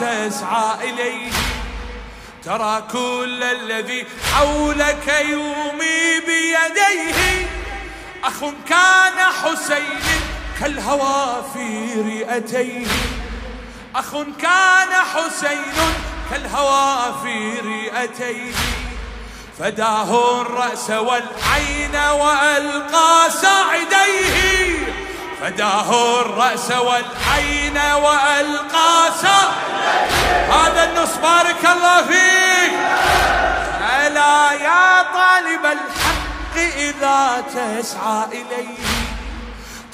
تسعى إليه. ترى كل الذي حولك يومي بيديه. أخ كان حسين كالهوى في رئتيه. أخ كان حسين كالهوى في رئتيه. فداه الرأس والعين وألقى ساعديه. فداه الرأس والعين وألقى هذا النص بارك الله فيك. ألا يا طالب الحق إذا تسعى إليه.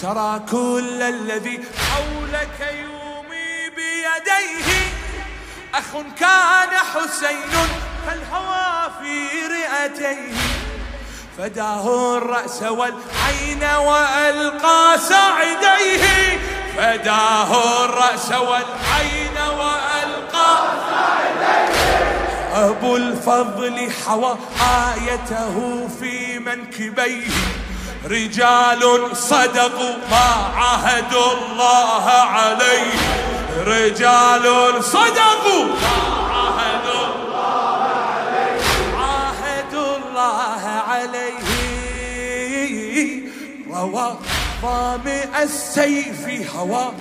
ترى كل الذي حولك يومي بيديه. أخ كان حسين فالهوى في رئتيه. فداه الرأس والعين وألقى ساعديه فداه الرأس والعين وألقى ساعديه أبو الفضل حوى آيته في منكبيه. رجال صدقوا ما عهدوا الله عليه. رجال صدقوا ما روى ظامئ السيف هوى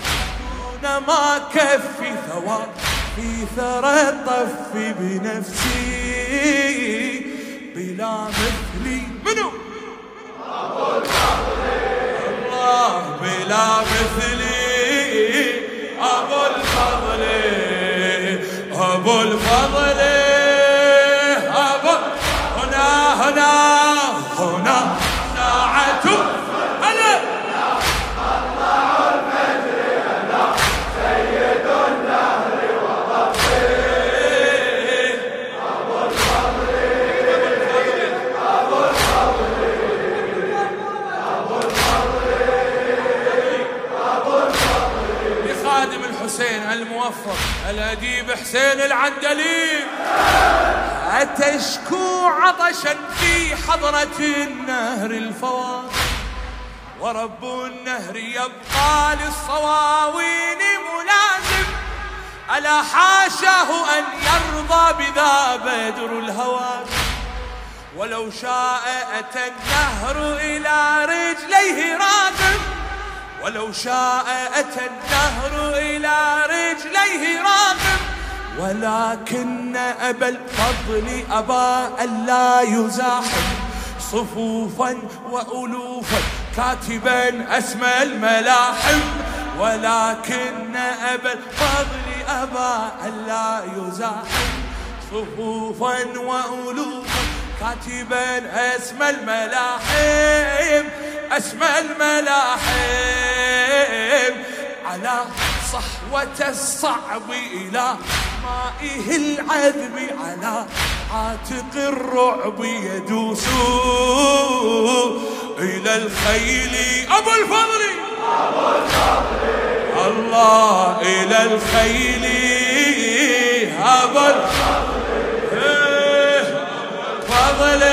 دون ما كف ثوى في ثرى الطف بنفسي. بلا مثلي منو؟ الله بلا مثلي أبو الفضل أبو الفضل. الموفق الأديب حسين العندليب. أتشكو عطشا في حضرة النهر الفوار ورب النهر يبقى للصواوين ملازم. ألا حاشاه أن يرضى بذا بدر الهوى ولو شاء أتى النهر إلى رجليه راغب. ولو شاء أتى الدهر إلى رجليه راغب. ولكن أبا الفضل أبى ألا يزاحم. صفوفا وألوفا كاتبا أسمى الملاحم. ولكن أبا الفضل أبى ألا يزاحم. صفوفا وألوفا كاتبا اسم الملاحم. اسم الملاحم على صحوة الصعب إلى مائه العذب على عاتق الرعب يدوس إلى الخيل. أبو الفضل! أبو الفضل الله إلى الخيل. أبو الفضل! فضل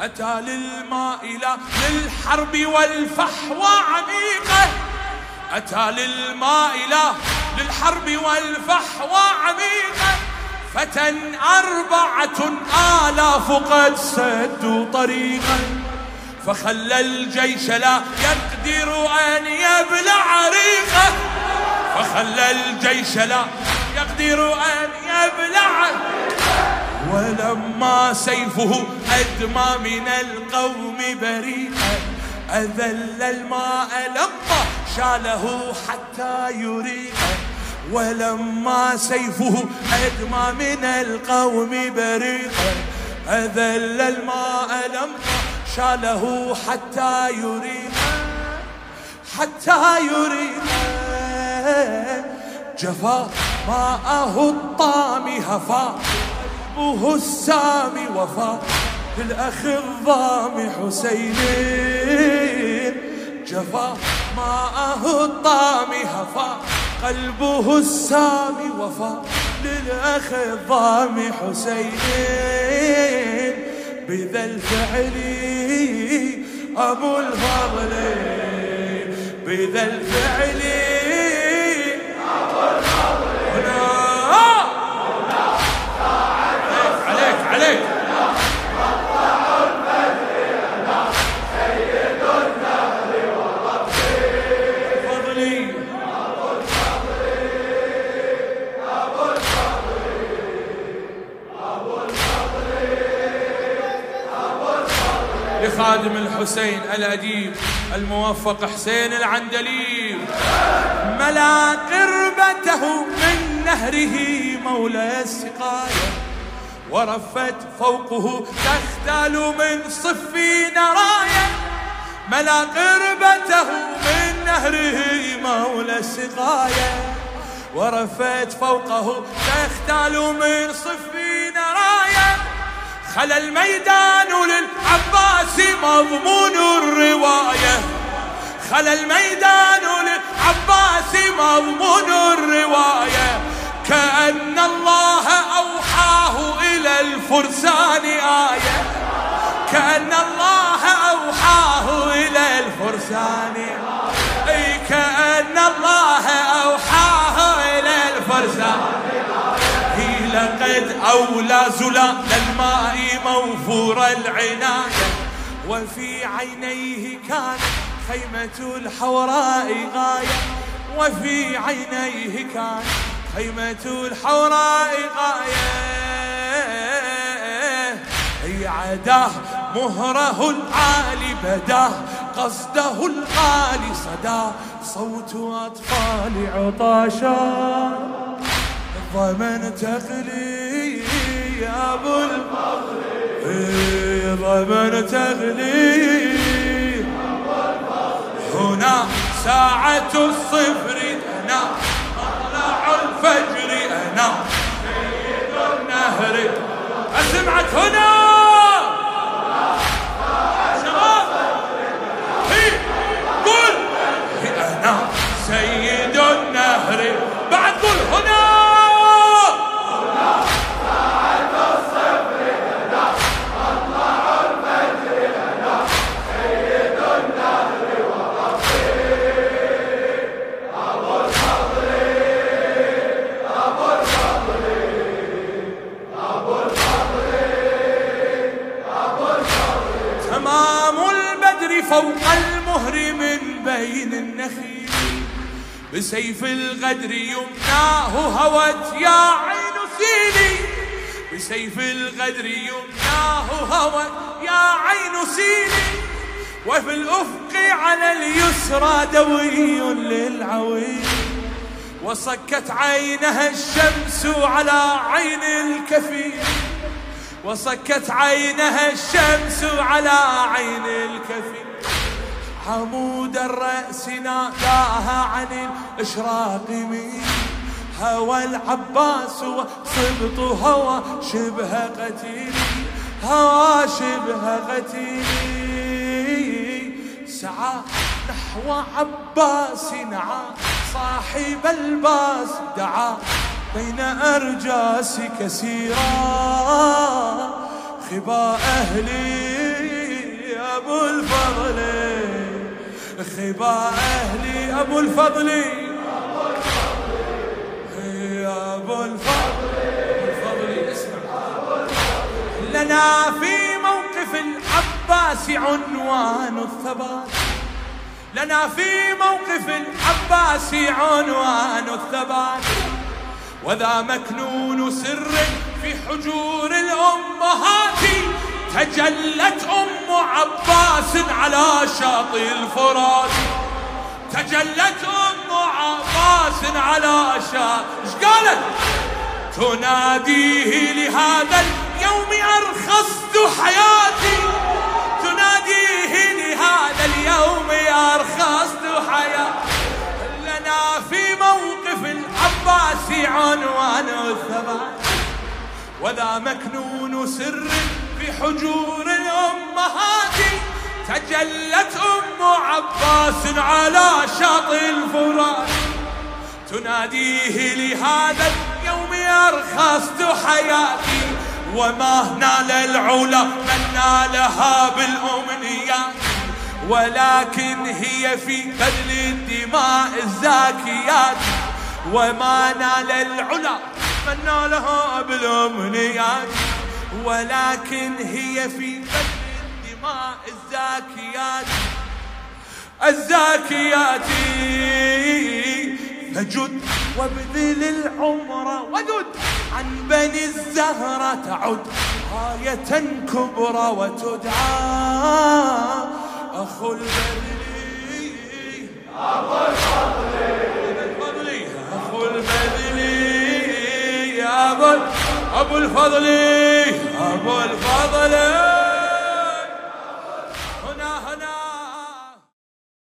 أتى للمائلة للحرب والفحوى عميقة. أتى للمائلة للحرب والفحوى عميقة. فتى أربعة آلاف قد سدوا طريقا. فخلى الجيش لا يقدر أن يبلع ريقه. فخلى الجيش لا يقدر أن يبلع ولما سيفه أدمى من القوم بريئا أذل الماء لما شاله حتى يريئا. ولما سيفه أدمى من القوم بريئا أذل الماء لما شاله حتى يريئا حتى يريئا. جفا ماءه الطامي هفا. قلبه السامي وفا الأخ الضامي حسين جفا ماءه الطامي هفا قلبه السامي وفا للأخ الضامي حسين بذا الفعل أبو الفضل؟ بذا الفعل لخادم الحسين الأديب الموفق حسين العندليب ملا قربته من نهره مولى السقاية. ورفت فوقه تختال من صفين راية ملا قربته من نهره مولى السقاية. ورفت فوقه تختال من صفين خلى الميدان للعباس مضمون الرواية. خلى الميدان للعباس مضمون الرواية. كأن الله أوحاه إلى الفرسان آية. كأن الله أوحاه إلى الفرسان أي لقد أولى زلال الماء موفور العناية. وفي عينيه كانت خيمة الحوراء غاية. وفي عينيه كانت خيمة الحوراء غاية. عداه مهره العالي بداه قصده الغالي صداه صوت أطفال عطاشا. ضمن تغلي يا أبو الفضل. ضمن تغلي هنا ساعة الصفر. هنا مطلع الفجر. أنا بسيف الغدر يمناه هوت يا عين سيني. بسيف الغدر يمناه هوت يا عين سيني. وفي الأفق على اليسرى دوي للعوي. وصكت عينها الشمس على عين الكفيل وصكت عينها الشمس على عين الكفيل عمود الرأس ناداها عن الإشراق من هوى العباس وصبط هوى شبه قتيل هوى شبه قتيل. سعى نحو عباس نعى صاحب الباس دعا بين أرجاس كثيرا خبا أهلي أبو الفضل. خبا أهلي أبو الفضل. يا أبو الفضل اسمع. لنا في موقف العباس عنوان الثبات. لنا في موقف العباس عنوان الثبات. وذا مكنون سر في حجور الأمهات. تجلت أم عباس على شاطئ الفرات تجلت أم عباس على شاطئ. إيش قالت؟ تناديه لهذا اليوم أرخصت حياتي. تناديه لهذا اليوم أرخصت حياتي. لنا في موقف العباس عن الإيمان والثبات وذا مكنون سر في حجور الأمهات تجلت أم عباس على شاطئ الفرات تناديه لهذا اليوم أرخصت حياتي. وما نال العلا من نالها بالأمنيات. ولكن هي في بذل الدماء الزاكيات. وما نال العلا من نالها بالأمنيات. ولكن هي في بذل الدماء الزاكيات الزاكيات. فجد وابذل العمر ودد عن بني الزهرة تعد. غاية كبرى وتدعى. أخو البذلي أخو الفضلي أبو الفضلي أبو الفضلي